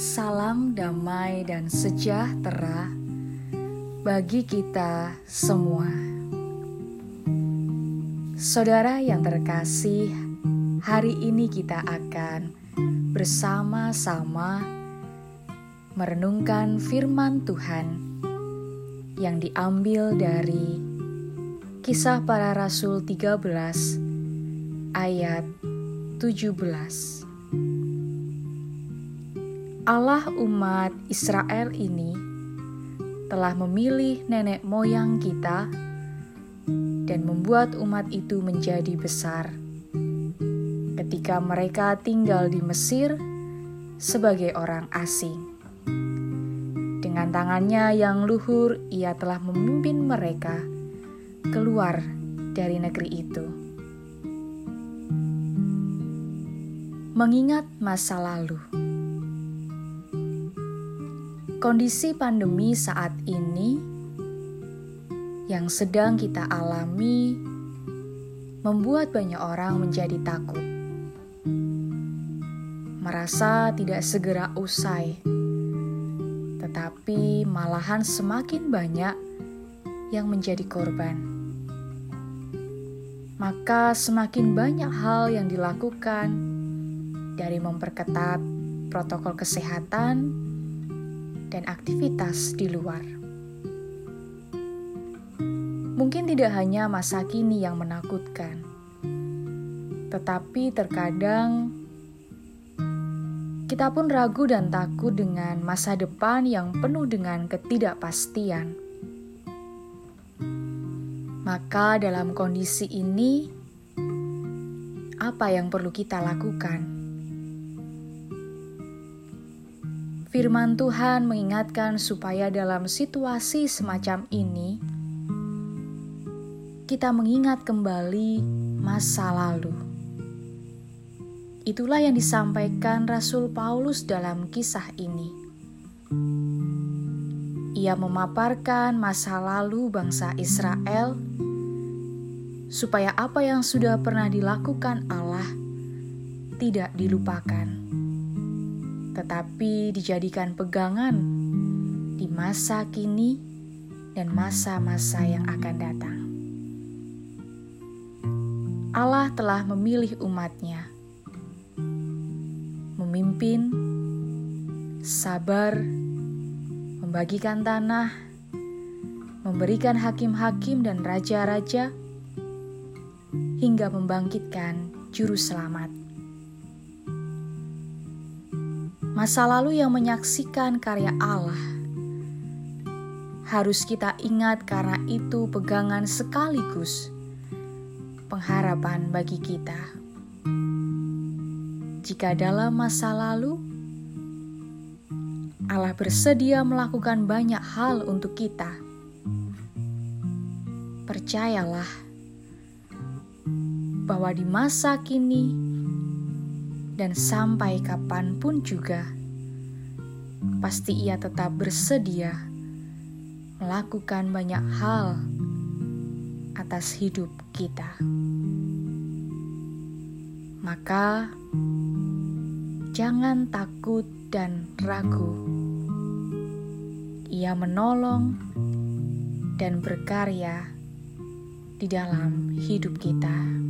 Salam damai dan sejahtera bagi kita semua. Saudara yang terkasih, hari ini kita akan bersama-sama merenungkan firman Tuhan yang diambil dari Kisah Para Rasul 13 ayat 17. Allah umat Israel ini telah memilih nenek moyang kita dan membuat umat itu menjadi besar. Ketika mereka tinggal di Mesir sebagai orang asing, dengan tangannya yang luhur, ia telah memimpin mereka keluar dari negeri itu. Mengingat masa lalu. Kondisi pandemi saat ini yang sedang kita alami membuat banyak orang menjadi takut, merasa tidak segera usai, tetapi malahan semakin banyak yang menjadi korban. Maka, semakin banyak hal yang dilakukan dari memperketat protokol kesehatan dan aktivitas di luar. Mungkin tidak hanya masa kini yang menakutkan, tetapi terkadang kita pun ragu dan takut dengan masa depan yang penuh dengan ketidakpastian. Maka, dalam kondisi ini, apa yang perlu kita lakukan? Firman Tuhan mengingatkan supaya dalam situasi semacam ini, kita mengingat kembali masa lalu. Itulah yang disampaikan Rasul Paulus dalam kisah ini. Ia memaparkan masa lalu bangsa Israel, supaya apa yang sudah pernah dilakukan Allah tidak dilupakan tetapi dijadikan pegangan di masa kini dan masa-masa yang akan datang. Allah telah memilih umatnya, memimpin, sabar, membagikan tanah, memberikan hakim-hakim dan raja-raja, hingga membangkitkan juru selamat masa lalu yang menyaksikan karya Allah. Harus kita ingat karena itu pegangan sekaligus pengharapan bagi kita. Jika dalam masa lalu Allah bersedia melakukan banyak hal untuk kita, percayalah bahwa di masa kini dan sampai kapan pun juga, pasti ia tetap bersedia melakukan banyak hal atas hidup kita. Maka, jangan takut dan ragu. Ia menolong dan berkarya di dalam hidup kita.